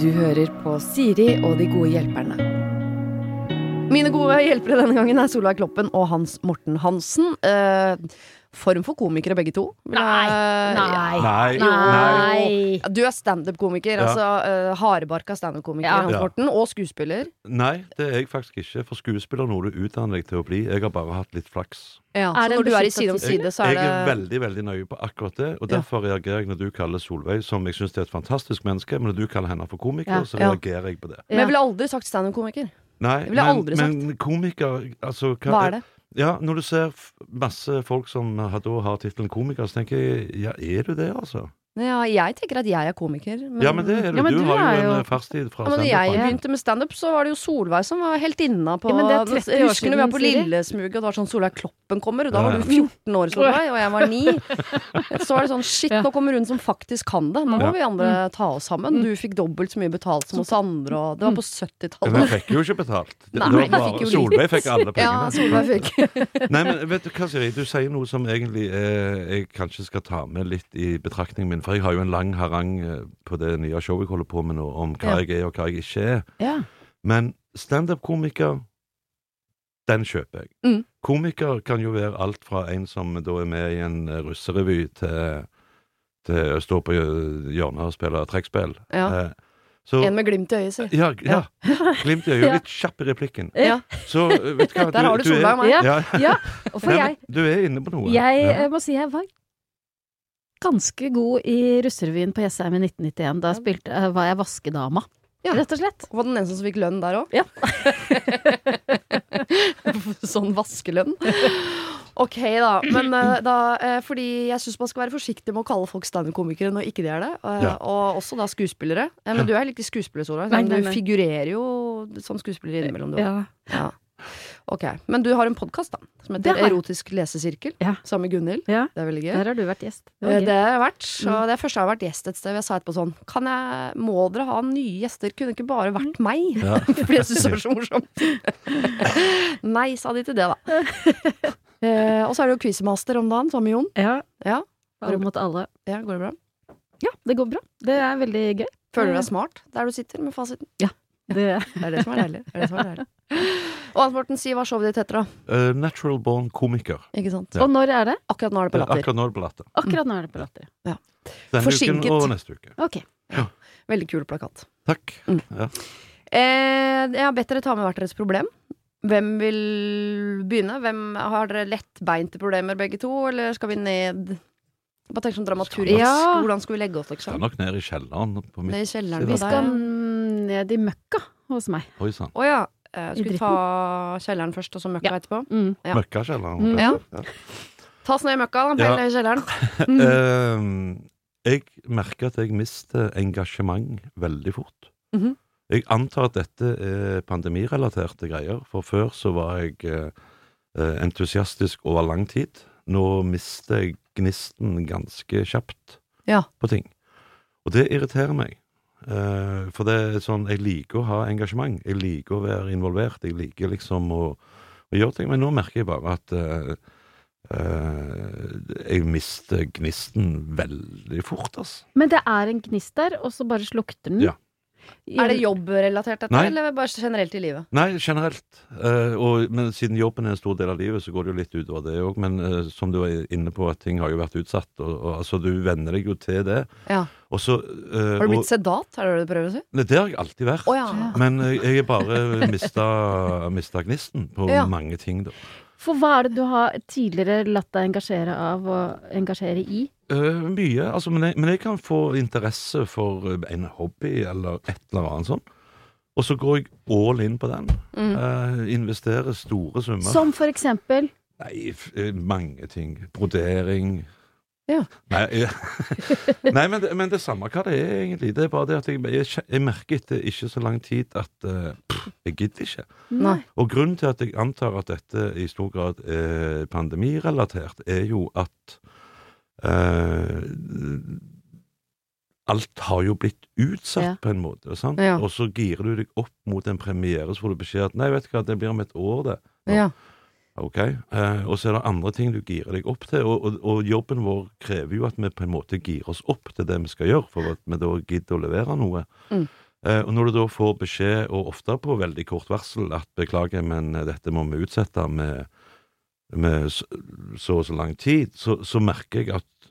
Du hører på Siri og de gode hjelperne. Mine gode hjelpere denne gangen er Solveig Kloppen og Hans Morten Hansen. Eh, form for komikere begge to. vil Nei, jeg- nei. Nei. Nei. Du er standup-komiker, Ja. altså uh, hardbarka standup-komiker, Ja. Hans Morten, og skuespiller. Nei, det er jeg faktisk ikke. For skuespiller er noe du utdanner deg til å bli. Jeg har bare hatt litt flaks. Ja, Er så når du er i Side om side, så er jeg er veldig veldig nøye på akkurat det. Og derfor reagerer jeg når du kaller Solveig, som jeg syns er et fantastisk menneske, men når du kaller henne for komiker, så reagerer jeg på det. Men jeg ville aldri sagt standup-komiker. Nei, Det sagt. men komiker altså, Hva er det? Ja, Når du ser masse folk som har, tittelen komiker, så tenker jeg ja, er du det, altså? Ja, jeg tenker at jeg er komiker. Men, Ja, men det er du. Ja, men du, du har er jo en eh, fartstid fra Ja, men når jeg begynte med standup, så var det jo Solveig som var heltinna på Ja, men det er 30 Jeg husker når vi var på Lillesmuget, og det var sånn Solveig Kloppen kommer, og da var du 14 år, Solveig, og jeg var 9. Så var det sånn shit, nå kommer hun som faktisk kan det. Nå må Ja. vi andre ta oss sammen. Du fikk dobbelt så mye betalt som oss andre, og det var på 70-tallet. jeg fikk jo ikke betalt. Nei, fikk jo. Solveig fikk alle pengene. Ja. Solveig fikk. Nei, men vet du hva, Siri? Du sier noe som egentlig eh, jeg kanskje skal ta med litt i betraktningen min. For jeg har jo en lang harang eh, på det nye showet jeg holder på med nå, om hva jeg er og hva jeg ikke er. Ja. Men standup-komiker, den kjøper jeg. Mm. Komiker kan jo være alt fra en som da er med i en eh, russerevy, til, til å stå på hjørnet og spille trekkspill. Ja. Eh, så, En med glimt i øyet, si. ja, ja. Glimt i øyet. Litt kjapp i replikken. Ja. Så eh, vet du hva Der har du Solveig og meg. Ja. Ja. Og for Nei, jeg, Du er inne på noe. jeg eh, må si jeg var ganske god i russerevyen på Jessheim i 1991. Da spilte, eh, var jeg vaskedama. Ja. Rett og slett. Var den eneste som fikk lønn der òg? Ja. sånn vaskelønn. Ok, da. Men eh, da eh, Fordi jeg syns man skal være forsiktig med å kalle folk standup-komikere når ikke de er det. Og, Ja. Og også da skuespillere. Men du er litt i skuespiller, nei, Du figurerer jo som skuespiller innimellom, du. Ja. Ja. Ok. Men du har en podkast, som heter. Erotisk lesesirkel. Ja. Sammen med Gunhild. ja. Det er veldig gøy. Der har du vært gjest. Det Eh, Det har jeg vært. Og Mm. det er første jeg har vært gjest et sted. Jeg sa etterpå sånn Kan jeg, Må dere ha nye gjester? Kunne ikke bare vært meg? Ja. Fordi jeg syns det var så morsomt. Nei, sa de til det, da. Eh, og så er det jo quizmaster om dagen, sammen med Jon. Ja. Ja. Alle mot alle. Ja, går det bra? Ja, det går bra. Det er veldig gøy. Føler du deg smart der du sitter med fasiten? Det, Det er det som er deilig. Det er det som er deilig. Og Hans Morten, si hva showet ditt heter, da. Uh, natural born komiker. Ikke sant? Ja. Og når er det? Akkurat nå er det på Latter. Akkurat nå er det på Latter. Akkurat nå er det på Latter. Denne Forsinket. uken og neste uke. Ok. Veldig kul plakat. Takk. Mm. Ja. Eh, jeg har bedt dere ta med hvert deres problem. Hvem vil begynne? Hvem Har dere lettbeinte problemer begge to, eller skal vi ned Bare tenk sånn dramaturgisk. Ja. Hvordan skal vi legge oss, Skal liksom? nok ned i kjelleren på Ned i kjelleren Vi skal ned i møkka hos meg. Oi sann. Å ja. Eh, I skal vi ta kjelleren først, og så møkka Ja. etterpå? Mm. Ja. Møkkakjelleren. Mm. Ja. Ja. Ta oss ned i møkka, da. Ja. Ned i kjelleren. Mm. Eh, jeg merker at jeg mister engasjement veldig fort. Mhm. Jeg antar at dette er pandemirelaterte greier, for før så var jeg eh, eh, entusiastisk over lang tid. Nå mister jeg gnisten ganske kjapt Ja. på ting. Og det irriterer meg. Eh, for det er sånn, jeg liker å ha engasjement. Jeg liker å være involvert. Jeg liker liksom å, å gjøre ting. Men nå merker jeg bare at eh, Uh, jeg mister gnisten veldig fort, altså. Men det er en gnist der, og så bare slukter den. Ja. Er det jobbrelatert, dette, Nei. eller bare generelt i livet? Nei, generelt. Eh, og, men siden jobben er en stor del av livet, så går det jo litt utover det òg. Men eh, som du var inne på, at ting har jo vært utsatt. Og, og altså, du venner deg jo til det. Ja. Og så eh, Har du og- blitt sedat? Er det det du prøver å si? Nei, Det har jeg alltid vært. Oh, ja. Men eh, jeg har bare mista, mista gnisten på Ja. mange ting, da. For hva er det du har tidligere latt deg engasjere av og engasjere i? Eh, mye. Altså, men, jeg, men jeg kan få interesse for eh, en hobby eller et eller annet sånt. Og så går jeg all in på den. Mm. Uh, investerer store summer. Som for eksempel Nei, mange ting. Brodering. Ja. Nei, jeg, nei men, det, men det samme hva det er, egentlig. Det er bare det at jeg, jeg, merker etter ikke så lang tid at uh, pff, jeg gidder ikke. Nei. Og grunnen til at jeg antar at dette i stor grad er pandemirelatert, er jo at Alt har jo blitt utsatt Ja. på en måte. Sant? Ja. Og så girer du deg opp mot en premiere, så får du beskjed at nei, vet du hva, det blir om et år, det. nå. Ja. Ok, eh, Og så er det andre ting du girer deg opp til. Og, og, og jobben vår krever jo at vi på en måte girer oss opp til det vi skal gjøre, for at vi da gidder å levere noe. Mm. Eh, og når du da får beskjed, og ofte på veldig kort varsel, at beklager, men eh, dette må vi utsette med, med så, så og så lang tid, så, så merker jeg at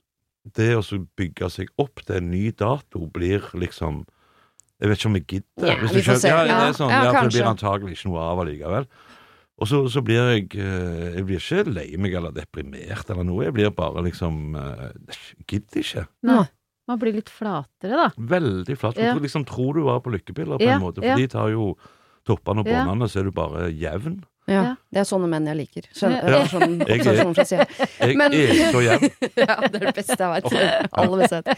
det å bygge seg opp til en ny dato blir liksom Jeg vet ikke om jeg gidder. Ja, Hvis du vi får se. Ja, ja, det er sånn, ja, ja, for det blir antagelig ikke noe av allikevel. Og så, så blir jeg eh, Jeg blir ikke lei meg eller deprimert eller noe. Jeg blir bare liksom eh, jeg Gidder ikke. Nei. Man blir litt flatere, da. Veldig flat. Ja. Du liksom tror du var på lykkepiller på Ja, en måte, for ja. de tar jo toppene og båndene, så er du bare jevn. Ja. Ja. Det er sånne menn jeg liker. Skjønner, Ja. sånn Jeg er- observasjon. Jeg Men- er så jevn. Ja, det er det beste jeg veit. Alle vil se det.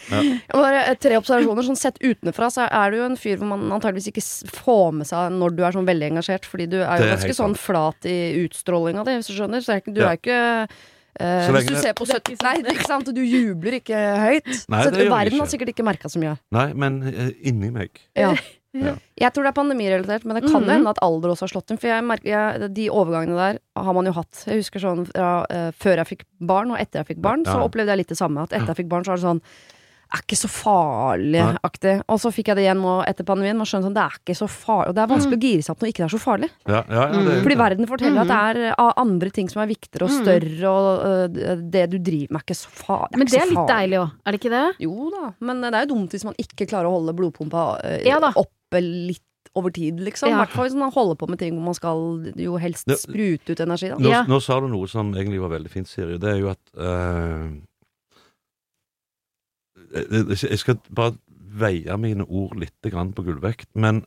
Bare tre observasjoner. Sånn sett utenfra så er du jo en fyr hvor man antageligvis ikke får med seg når du er sånn veldig engasjert, fordi du er jo er ganske helt sånn flat i utstrålinga di, hvis du skjønner. Så er du er ikke Uh, hvis du ser på 70 Nei, ikke sant? Du jubler ikke høyt. Nei, så verden har sikkert ikke merka så mye. Nei, men uh, inni meg. Ja. Ja. Jeg tror det er pandemirelatert, men det kan jo Mhm. hende at alder også har slått inn. For jeg merker, jeg, de overgangene der har man jo hatt. Jeg husker sånn fra uh, før jeg fikk barn, og etter jeg fikk barn, så opplevde jeg litt det samme. At etter jeg fikk barn, så var det sånn er ikke så farlig-aktig. Og så fikk jeg det igjen nå etter pandemien. Man skjønner sånn, det er ikke så farlig. Og det er vanskelig å gire seg opp når ikke det er så farlig. Ja, ja, ja, det Fordi verden forteller at det er andre ting som er viktigere og Mm. større, og uh, det du driver med er ikke så farlig. Men det er litt deilig òg, er det ikke det? Jo da, men det er jo dumt hvis man ikke klarer å holde blodpumpa uh, oppe litt over tid, liksom. I Ja. hvert fall hvis man holder på med ting hvor man skal jo helst sprute ut energi. Nå, Ja. nå sa du noe som egentlig var veldig fint, Siri. Det er jo at eh, jeg, jeg skal bare veie mine ord litt grann på gullvekt, men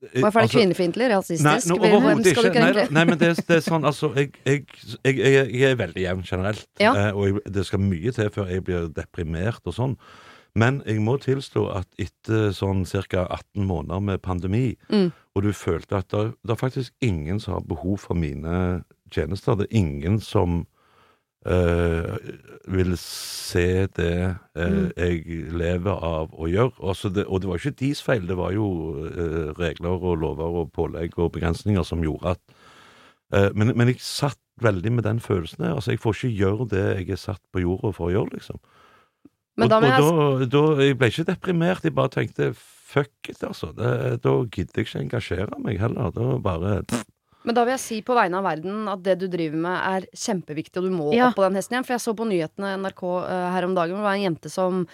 Hvorfor er det altså- kvinnefiendtlig? Rasistisk? Nei, no, Hvem skal ikke. du ikke. Nei, nei, men det, det er sånn, altså Jeg, jeg, jeg, jeg, er veldig jevn generelt, Ja. eh, og det skal mye til før jeg blir deprimert og sånn. Men jeg må tilstå at etter sånn ca. 18 måneder med pandemi, Mm. og du følte at det, det er faktisk ingen som har behov for mine tjenester, det er ingen som eh, vil se det uh, Mm. jeg lever av å gjøre. Det, og det var ikke deres feil, det var jo uh, regler og lover og pålegg og begrensninger som gjorde at men, men jeg satt veldig med den følelsen der. Altså, jeg får ikke gjøre det jeg er satt på jorda for å gjøre, liksom. Men og da jeg da, da, jeg ble ikke deprimert, jeg bare tenkte fuck it, altså. Det, da gidder jeg ikke engasjere meg heller. Da bare Men da vil jeg si på vegne av verden at det du driver med er kjempeviktig, og du må Ja. opp på den hesten igjen. For jeg så på nyhetene NRK eh, her om dagen, hvor det var en jente som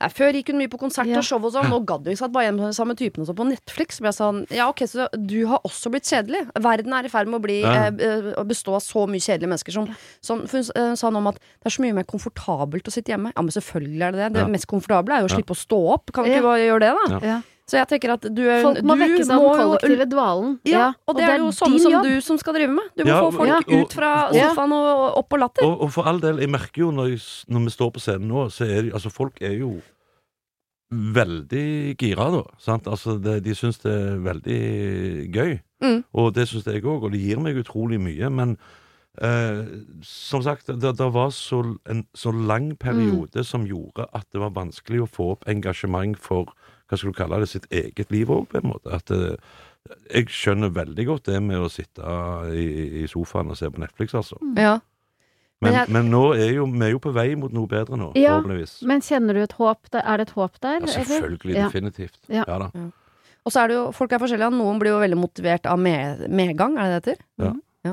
ja, før gikk hun mye på konsert Ja. og show og sånn, nå gadd hun ikke satt bare hjemme med samme typen og så på Netflix. Så jeg sa ja ok, så du har også blitt kjedelig. Verden er i ferd med å bli Ja. eh, eh, bestå av så mye kjedelige mennesker som, som For hun eh, sa noe om at det er så mye mer komfortabelt å sitte hjemme. Ja, men selvfølgelig er det det. Det Ja. mest komfortable er jo å Ja. slippe å stå opp. Kan vi Ja. ikke bare gjøre det, da? Ja. Så jeg tenker at du, er- Folk må du vekke seg den kollektive dvalen. ja, og det, er jo sånne som jobb. du som skal drive med. Du må Ja, få folk og- og- ut fra sofaen og opp på latter. Og, og for all del, jeg merker jo når, jeg, når vi står på scenen nå, så er det altså folk er jo veldig gira, da. Sant? Altså, det, de syns det er veldig gøy. Mm. Og det syns jeg òg, og det gir meg utrolig mye. Men eh, som sagt, det, det var så, en så lang periode som gjorde at det var vanskelig å få opp engasjement for hva skal du kalle det, sitt eget liv òg, på en måte. At eh, jeg skjønner veldig godt det med å sitte i, i sofaen og se på Netflix, altså. Ja. Men Men, jeg- men nå er jo, vi er jo på vei mot noe bedre nå, Ja, forhåpentligvis. Men kjenner du et håp der? Er det et håp der? Ja, selvfølgelig. Eller? Definitivt. Ja. Ja da. Og så er det jo, folk er forskjellige. Noen blir jo veldig motivert av med, medgang, er det det heter? Ja. Ja.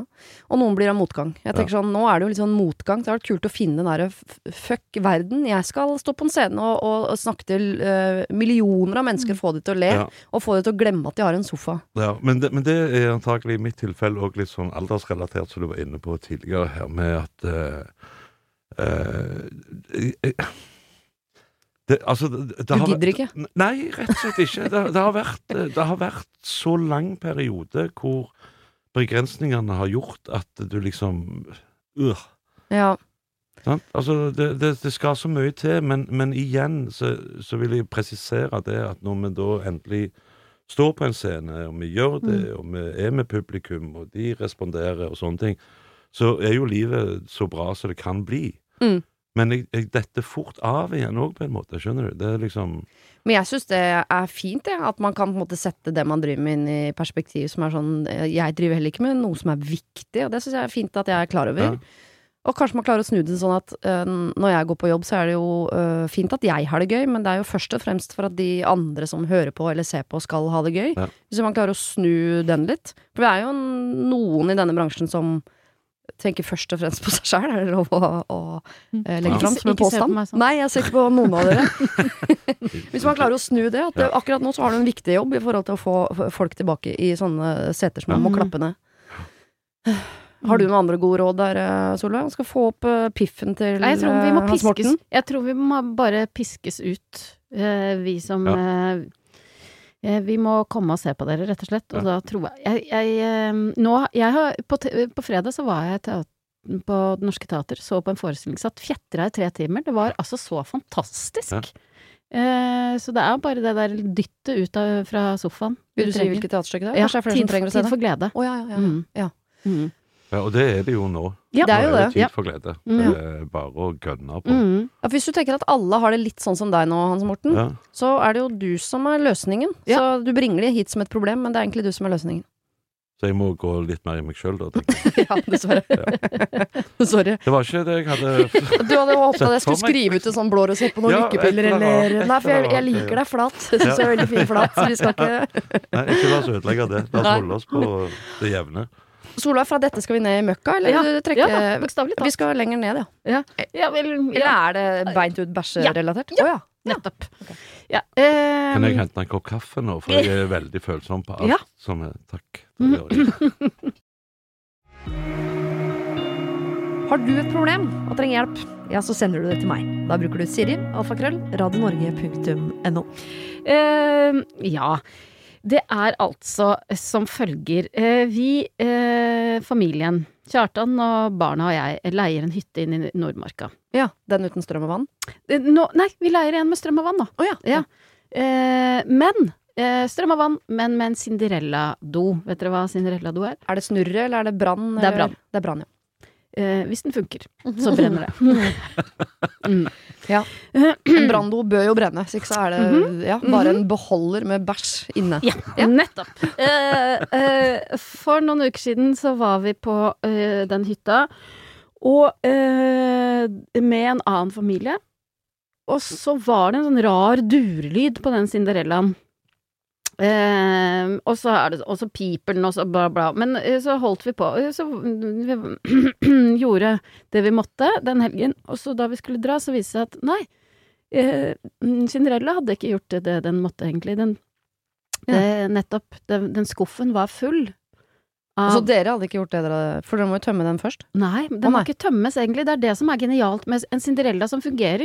Og noen blir av motgang. Jeg tenker sånn, Nå er det jo litt sånn motgang. Det har vært kult å finne den derre fuck verden. Jeg skal stå på en scene og, og, og snakke til uh, millioner av mennesker, få de til å le, Ja. og få de til å glemme at de har en sofa. Ja, men, det, men det er antakelig i mitt tilfelle òg litt sånn aldersrelatert, som du var inne på tidligere her, med at uh, eh, eh, det, altså, det, det Du gidder ikke? Nei, rett og slett ikke. Det, det, har vært, det har vært så lang periode hvor begrensningene har gjort at du liksom øh, Ja. Altså, det, det, det skal så mye til, men, men igjen så, så vil jeg presisere det at når vi da endelig står på en scene, og vi gjør det, Mm. og vi er med publikum, og de responderer og sånne ting, så er jo livet så bra som det kan bli. Mm. Men jeg, jeg detter fort av igjen òg, på en måte. Skjønner du? Det er liksom Men jeg syns det er fint, det. At man kan på en måte sette det man driver med inn i perspektiv som er sånn eh, Jeg driver heller ikke med noe som er viktig, og det syns jeg er fint at jeg er klar over. Ja. Og kanskje man klarer å snu det sånn at øh, når jeg går på jobb, så er det jo øh, fint at jeg har det gøy, men det er jo først og fremst for at de andre som hører på eller ser på, skal ha det gøy. Ja. Hvis man klarer å snu den litt. For det er jo noen i denne bransjen som tenker først og fremst på seg sjæl. Er det lov å, å eh, legge Ja. fram som en Ikke se på påstand? meg sånn. Nei, jeg ser ikke på noen av dere. Hvis man klarer å snu det, at det, akkurat nå så har du en viktig jobb i forhold til å få folk tilbake i sånne seter som man må Mhm. klappe ned. Har du noen andre gode råd der, eh, Solveig? Skal få opp eh, piffen til Nei, jeg tror vi må Hans piskes Jeg tror vi må bare piskes ut, eh, vi som ja. Vi må komme og se på dere, rett og slett. Og da tror jeg Jeg, jeg, eh, nå, jeg har, på, på fredag så var jeg teater, på Det Norske Teater, så på en forestilling, satt fjetra i tre timer. Det var altså så fantastisk. Ja. Eh, så det er bare det der dyttet ut av, fra sofaen. Vil du si hvilket teaterstykke det er? Ja, tid, tid for glede. Å, ja, ja, ja. Mm. ja. Mm. Ja, og det er det jo nå. Ja. Det er jo Nå det. tid for glede. Mm. Det er bare å gønne på. Mm. Ja, hvis du tenker at alle har det litt sånn som deg nå, Hans Morten, Ja. så er det jo du som er løsningen. Ja. Så du bringer det hit som et problem, men det er egentlig du som er løsningen. Så jeg må gå litt mer i meg sjøl, da. ja, dessverre. Sorry. Det var ikke det jeg hadde Du hadde håpet at jeg skulle skrive ut en sånn blå resept på noen Ja, lykkepiller eller eller. Nei, for jeg, jeg liker deg flat. Jeg syns du er veldig fin flat, så vi skal ikke Nei, ikke la oss ødelegge det. La oss holde oss på det jevne. Solveig, fra dette skal vi ned i møkka, eller Ja, trekke Ja, bokstavelig Vi skal lenger ned, ja. Ja, vel, Eller er det beint ut bæsjerelatert? Å ja. nettopp. Ja. Um, Kan jeg hente en kopp kaffe nå, for jeg er veldig følsom på alt Ja. som er Takk. Gjør. Har du et problem og trenger hjelp, ja, så sender du det til meg. Da bruker du Siri, alfakrøll, radionorge.no. Uh, ja. Det er altså som følger. Eh, vi, eh, familien, Kjartan og barna og jeg, leier en hytte inn i Nordmarka. Ja, den uten strøm og vann? Eh, nå, nei, vi leier en med strøm og vann, da. Oh, ja. Ja. Eh, men eh, Strøm og vann, men med en Cinderella-do. Vet dere hva Cinderella-do er? Er det snurre, eller er det brann? Det er brann. Det er brann, ja. Eh, hvis den funker, så brenner det. mm. En branndo bør jo brenne, så ikke så er det ja, bare en beholder med bæsj inne. Ja, nettopp. Eh, eh, for noen uker siden så var vi på eh, den hytta, og eh, med en annen familie. Og så var det en sånn rar durelyd på den Cinderellaen. Eh, og så er det Og så piper den, og så bla, bla. Men eh, så holdt vi på. Eh, Så vi gjorde det vi måtte den helgen. Og så da vi skulle dra, så viste det seg at nei, eh, Cinderella hadde ikke gjort det den måtte, egentlig. Den Ja. det, nettopp. Den, den skuffen var full. Av, Så dere hadde ikke gjort det, dere, for dere må jo tømme den først. nei, den må ikke tømmes, egentlig. Det er det som er genialt med en Cinderella som fungerer.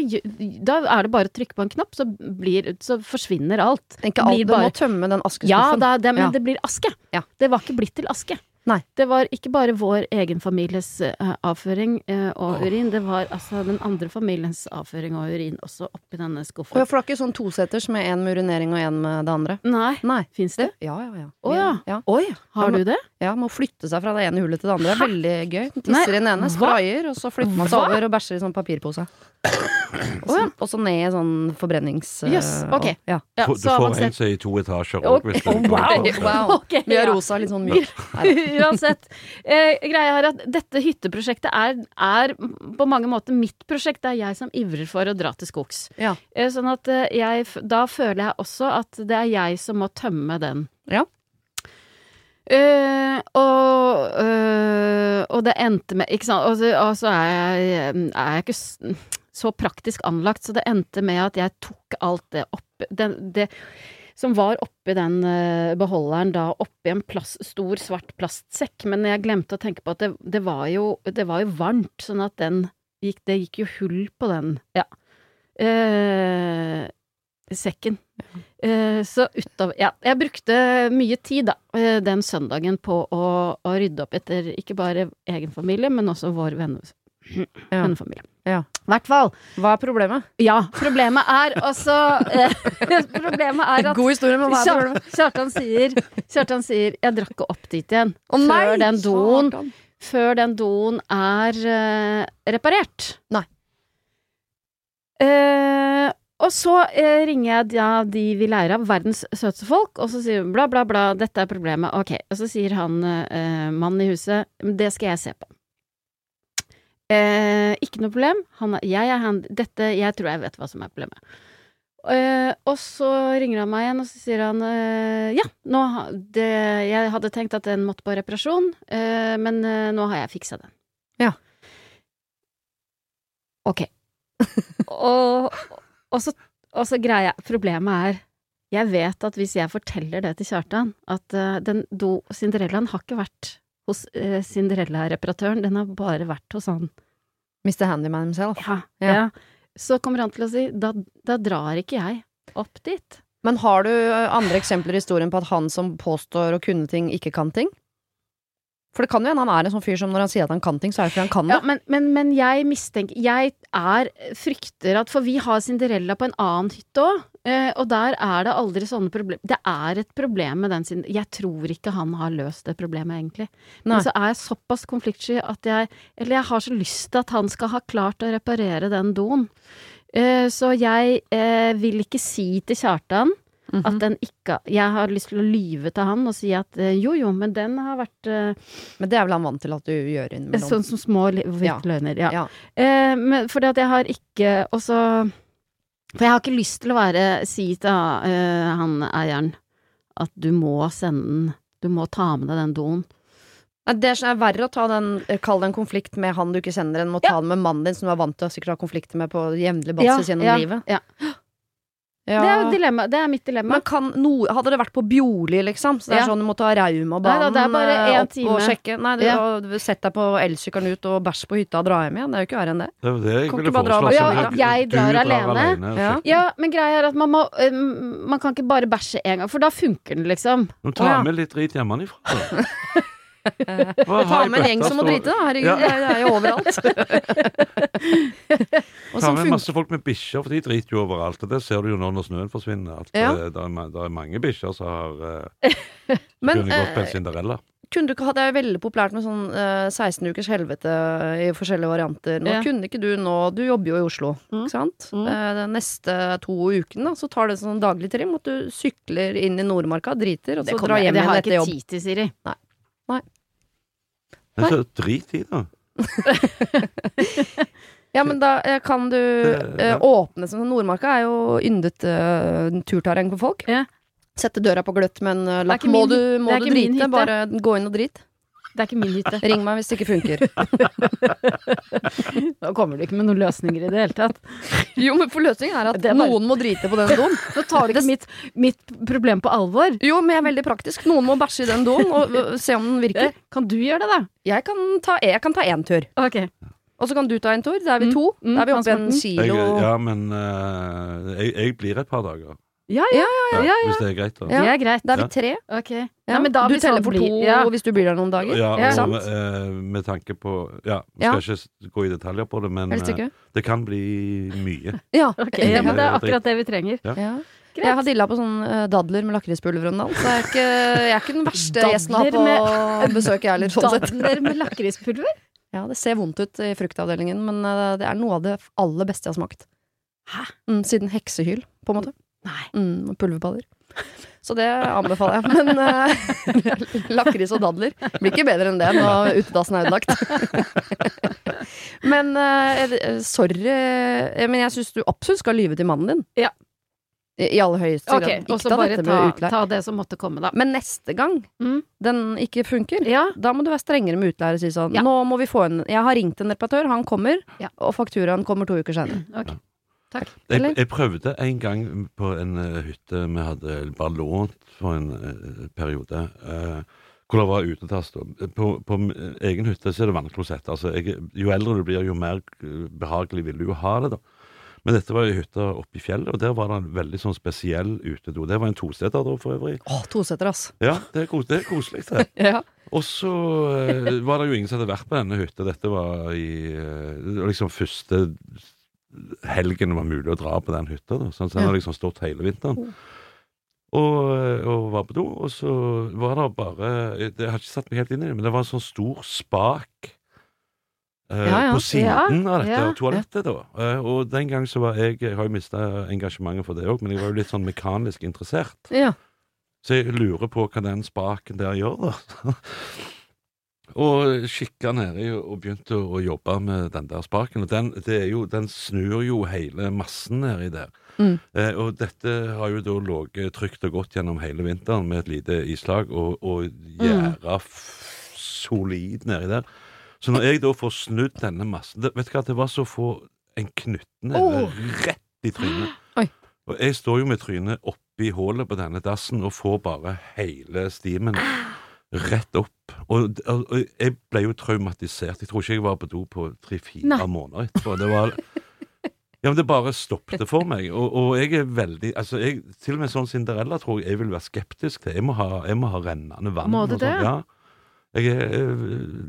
Da er det bare å trykke på en knapp, så, blir, så forsvinner alt. Ikke alt, bare- må tømme den Ja, askeskuffen. da, det, men Ja. det blir aske. Ja. Det var ikke blitt til aske. Nei. Det var ikke bare vår egen families uh, avføring uh, og urin, det var altså den andre familiens avføring og urin også oppi denne skuffen. ja, for det er ikke sånn toseters med én med urinering og én med det andre? Nei, Nei. fins det? Ja, ja, ja. Å ja. ja. Oi, har du det? Ja, må flytte seg fra det ene hullet til det andre. Det er veldig gøy. Tisser i den ene, sprayer, og så flytter man seg over og bæsjer i sånn papirpose. Og så, og så ned i sånn forbrennings... eh, Jøss, ok. og- Ja. Ja, Du så får avansert. en er i to etasjer òg, hvis du Oh, wow. Wow. Okay, Vi har ja. rosa litt sånn myr Uansett. Eh, greia er at dette hytteprosjektet er, er på mange måter mitt prosjekt. Det er jeg som ivrer for å dra til skogs. Ja. Eh, sånn at eh, jeg Da føler jeg også at det er jeg som må tømme den. Ja. Uh, og, uh, og det endte med Ikke sant. Og så, og så er, jeg, er jeg ikke så praktisk anlagt, så det endte med at jeg tok alt det opp den, det, som var oppi den eh, beholderen da oppi en plass, stor, svart plastsekk. Men jeg glemte å tenke på at det, det, var jo, det var jo varmt, sånn at den gikk, Det gikk jo hull på den. Ja. Eh, sekken. Eh, så utover Ja, jeg brukte mye tid, da, eh, den søndagen på å, å rydde opp etter ikke bare egen familie, men også vår venne, Ja. Hundefamilie. Ja. hvert fall. Hva er problemet? Ja, problemet er altså eh, Problemet er at God historie, men hva er problemet? Kjartan sier, Kjartan sier 'jeg drakk ikke opp dit igjen' oh, nei! før, den doen, før den doen er eh, reparert. Nei. Eh, og så eh, ringer jeg ja, de vi lærer av, verdens søteste folk, og så sier hun bla, bla, bla, dette er problemet, ok. Og så sier han eh, mannen i huset, det skal jeg se på. Eh, ikke noe problem. Han, jeg, jeg. Dette Jeg tror jeg vet hva som er problemet. Eh, og så ringer han meg igjen, og så sier han eh, ja, nå det, Jeg hadde tenkt at den måtte på reparasjon, eh, men eh, nå har jeg fiksa den. Ja. Ok. og, og, så, og så greia Problemet er jeg vet at hvis jeg forteller det til Kjartan, at eh, den do Cinderellaen har ikke vært hos uh, Cinderella-reparatøren, den har bare vært hos han. Mr. Handyman himself. Ja, Ja. ja. Så kommer han til å si da, da drar ikke jeg opp dit. Men har du andre eksempler i historien på at han som påstår å kunne ting, ikke kan ting? For det kan jo hende han er en sånn fyr som når han sier at han kan ting, så er det fordi han kan det. Ja, men, men, men jeg mistenker Jeg er frykter at For vi har Cinderella på en annen hytte òg, eh, og der er det aldri sånne problemer. Det er et problem med den sin Jeg tror ikke han har løst det problemet, egentlig. Nei. Men så er jeg såpass konfliktsky at jeg Eller jeg har så lyst til at han skal ha klart å reparere den doen. Eh, så jeg eh, vil ikke si til Kjartan Mhm. at den ikke Jeg har lyst til å lyve til han og si at eh, jo jo, men den har vært eh, Men det er vel han vant til at du gjør innimellom. Sånn som små Ja. løgner. Ja. ja. Eh, men fordi at jeg har ikke også For jeg har ikke lyst til å være si til uh, han eieren at du må sende den Du må ta med deg den doen. Det er verre å ta den, kalle det en konflikt med han du ikke kjenner, enn å ta den med mannen din som du er vant til å sikkert ha konflikter med på jevnlig basis gjennom ja, livet. Ja. Ja. Det er jo dilemma. Det er mitt dilemma. Men kan no, hadde det vært på Bjorli, liksom, så det er Ja. sånn du må ta Nei Raumabanen da, det er bare eh, en opp time. og sjekke Nei, du, Ja. sett deg på elsykkelen ut og bæsj på hytta og dra hjem igjen. Det er jo ikke verre enn det. Det det jeg Kan ikke bare dra. Ja, jeg du drar alene. og Ja. Ja, men greia er at man må eh, Man kan ikke bare bæsje en gang, for da funker den, liksom. Men ta med litt drit hjemmefra. Ta med en gjeng som må drite, da. Herregud, Ja. det det er jo overalt. og Ta som med masse folk med bikkjer, for de driter jo overalt. Og det ser du jo nå når snøen forsvinner. At Ja. det, det, er, det er mange bikkjer som har uh, Men kunne gått på en eh, Cinderella. kunne du Det er jo veldig populært med sånn uh, 16 ukers helvete i forskjellige varianter. Nå Ja. kunne ikke du nå Du jobber jo i Oslo, Mm. ikke sant? Mm. Uh, de neste to ukene da, så tar det sånn daglig trim at du sykler inn i Nordmarka, driter, og Det, så kommer drar hjem det igjen har jeg etter ikke tid til, Siri. Men så drit i det. Ja, men da eh, kan du Det- eh, ja. åpne som Nordmarka er jo yndet uh, turterreng for folk. Ja. Sette døra på gløtt med en eh, lapp. Må du, må du drite, bare gå inn og drit. Det er ikke min hytte. Ring meg hvis det ikke funker. Nå kommer du ikke med noen løsninger i det hele tatt. Jo, men for løsningen er at er bare- noen må drite på den doen. Nå tar du ikke mitt, mitt problem på alvor. Jo, men jeg er veldig praktisk. Noen må bæsje i den doen og øh, se om den virker. Eh, Kan du gjøre det, da? Jeg kan ta, jeg kan ta én tur, Ok. Og så kan du ta en tur. Da er vi Mm, to. mm, Da er vi oppe i en kilo. Jeg, ja, men eh, jeg, jeg blir et par dager. Ja, ja, Ja, ja, ja. Hvis det er greit, da. Ja. Det er greit. Da er vi tre. Ok. Ja. Men da du hvis han teller for to blir- ja. hvis du blir der noen dager. Ja, Ja. og Sant? med, eh, med tanke på Ja, vi Ja. skal ikke s- gå i detaljer på det, men Helst eh, ikke. det kan bli mye. Ja. Ok, ja, men det er akkurat det vi trenger. Ja. Greit. Jeg har dilla på sånn eh, dadler med lakrispulver om dagen, så jeg er ikke, jeg er ikke den verste gjesten å ha Dadler på besøk, jeg heller. Sånn sett. Dadler med lakrispulver? Ja, det ser vondt ut i fruktavdelingen, men eh, det er noe av det aller beste jeg har smakt. Hæ? Mm, siden heksehyl, på en måte. Nei. Mm, pulverballer. Så det anbefaler jeg. Men uh, lakris og dadler blir ikke bedre enn det når utedassen er ødelagt. men uh, sorry, men jeg syns du absolutt skal lyve til mannen din. Ja. I, aller høyeste Ok, grad. Ikke så ta dette ta, med utleie. ta det som måtte komme, da. Men neste gang Mm. den ikke funker, Ja. da må du være strengere med utleier og si sånn Ja. Nå må vi få en Jeg har ringt en reparatør, han kommer, Ja. og fakturaen kommer to uker senere. Ok. Takk. Jeg, jeg prøvde en gang på en uh, hytte vi hadde bare lånt for en uh, periode. Uh, hvor det var utedass. da. På, på egen hytte så er det vannklosett. Altså, jeg, jo eldre du blir, jo mer eh, behagelig vil du jo ha det. da. Men dette var i hytta oppe i fjellet, og der var det en veldig sånn spesiell utedo. Det var en toseter da, for øvrig. Å, toseter, ass. Ja, det er, kos det er koselig, det. Ja. Og så eh, var det jo ingen som hadde vært på denne hytta. Dette var i eh, liksom første helgen det var mulig å dra på den hytta. Da. Sånn, så den Ja. har liksom stått hele vinteren. Og, eh, og var på do, og så var det bare Jeg har ikke satt meg helt inn i det, men det var en sånn stor spak Eh, Ja, ja. På siden av dette toalettet, da. Eh, og den gang så var jeg Jeg har jo mista engasjementet for det òg, men jeg var jo litt sånn mekanisk interessert. Ja. Så jeg lurer på hva den spaken der gjør, da. og kikka nedi og begynte å, jobbe med den der spaken. Og den, det jo, den snur jo hele massen nedi der. Mm. Eh, og dette har jo da ligget trygt og godt gjennom hele vinteren med et lite islag, og, og gjerda mm. solid nedi der. Så når jeg da får snudd denne massen det, Vet du hva, det var så å få en knyttneve oh. rett i trynet. Oi. Og jeg står jo med trynet oppi hullet på denne dassen og får bare hele stimen rett opp. Og, og, jeg ble jo traumatisert. Jeg tror ikke jeg var på do på tre-fire måneder etterpå. Det var ja, men Det bare stoppet for meg. Og, og jeg er veldig altså jeg, Til og med sånn Cinderella tror jeg jeg vil være skeptisk til. Jeg må ha, jeg må ha rennende vann. Må du sånn. det? Ja. Jeg er eh,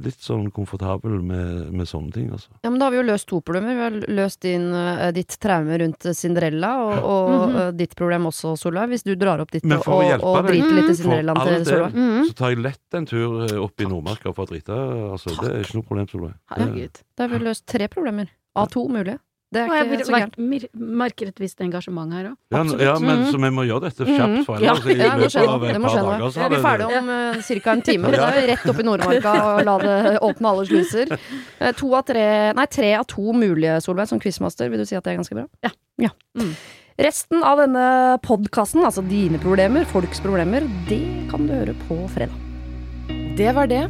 litt sånn komfortabel med, med sånne ting, altså. Ja, men Da har vi jo løst to problemer. Vi har løst din, eh, ditt traume rundt Cinderella, og, og mm -hmm. ditt problem også, Solveig. Hvis du drar opp ditt og, og, driter litt i. For Cinderellaen all til del, Mm -hmm. så tar jeg lett en tur opp i Nordmarka for å drite. Altså, det er ikke noe problem, Solveig. Herregud. Da har vi løst tre problemer. Av to mulige. Det er ikke vil- så gærent. merker et visst engasjement her òg. Ja, ja, men Mhm. så vi må gjøre dette Mhm. kjapt, for Ja, ellers i Ja, det må løpet av et par dager så Vi er det ferdig om uh, ca. en time. Da er rett opp i Nordmarka og la det åpne alle sluser. Eh, to av tre, nei, tre av to mulige, Solveig, som quizmaster. Vil du si at det er ganske bra? Ja. Mm. Resten av denne podkasten, altså dine problemer, folks problemer, det kan du høre på fredag. Det var det.